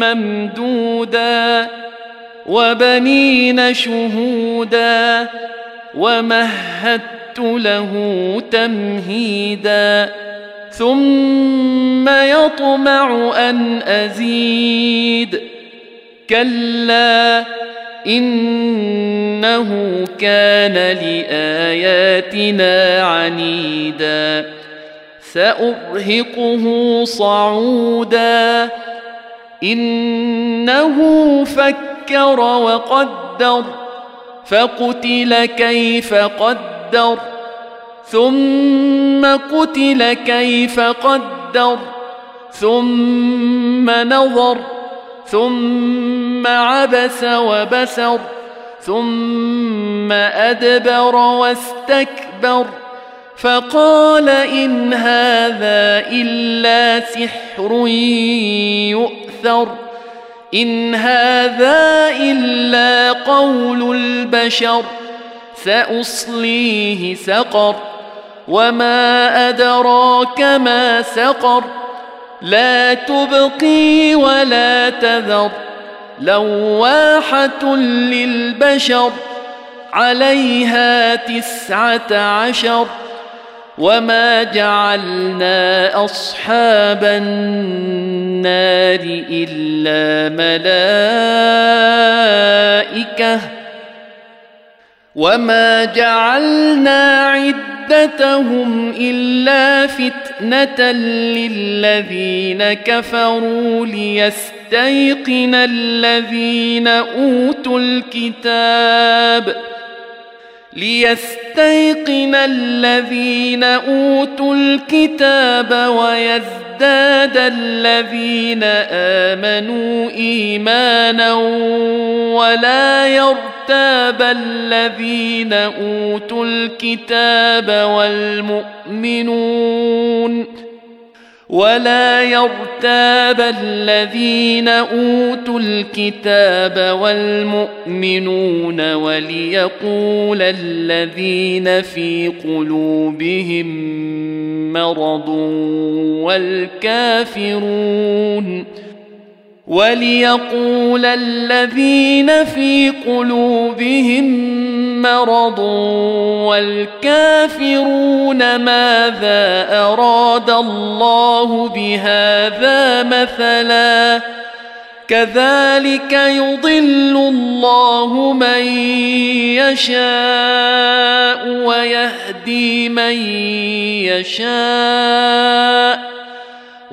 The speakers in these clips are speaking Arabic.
ممدودا وبنين شهودا ومهدت له تمهيدا ثم يطمع أن أزيد كلا إنه كان لآياتنا عنيدا سأرهقه صعودا إنه فكر وقدر فقتل كيف قدر ثم قتل كيف قدر ثم نظر ثم عبس وبسر ثم أدبر واستكبر فقال إن هذا إلا سحر يؤثر. إن هذا إلا قول البشر سأصليه سقر وما أدراك ما سقر لا تبقي ولا تذر لواحة للبشر عليها تسعة عشر وما جعلنا اصحاب النار الا ملائكه وما جعلنا عدتهم الا فتنه للذين كفروا ليستيقن الذين اوتوا الكتاب ليستيقن الذين أوتوا الكتاب ويزداد الذين آمنوا إيمانا ولا يرتاب الذين أوتوا الكتاب والمؤمنون ولا يرتاب الذين أوتوا الكتاب والمؤمنون وليقول الذين في قلوبهم مرض والكافرون وليقول الذين في قلوبهم مرض والكافرون ماذا أراد الله بهذا مثلا كذلك يضل الله من يشاء ويهدي من يشاء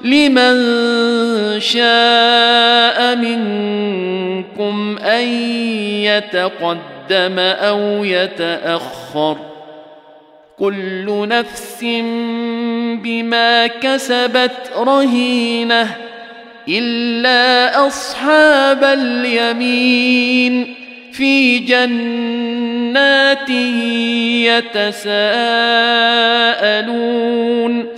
لمن شاء منكم أن يتقدم أو يتأخر كل نفس بما كسبت رهينة إلا أصحاب اليمين في جنات يتساءلون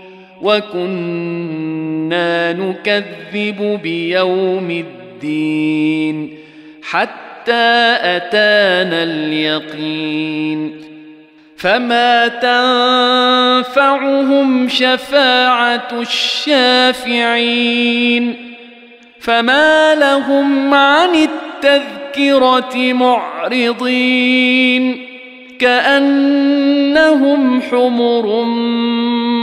وكنا نكذب بيوم الدين حتى أتانا اليقين. فما تنفعهم شفاعة الشافعين. فما لهم عن التذكرة معرضين. كأنهم حمر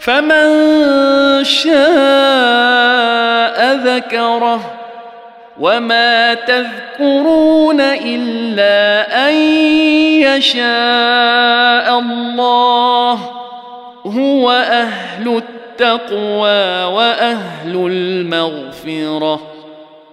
فمن شاء ذكره وما تذكرون إلا أن يشاء الله هو أهل التقوى وأهل المغفرة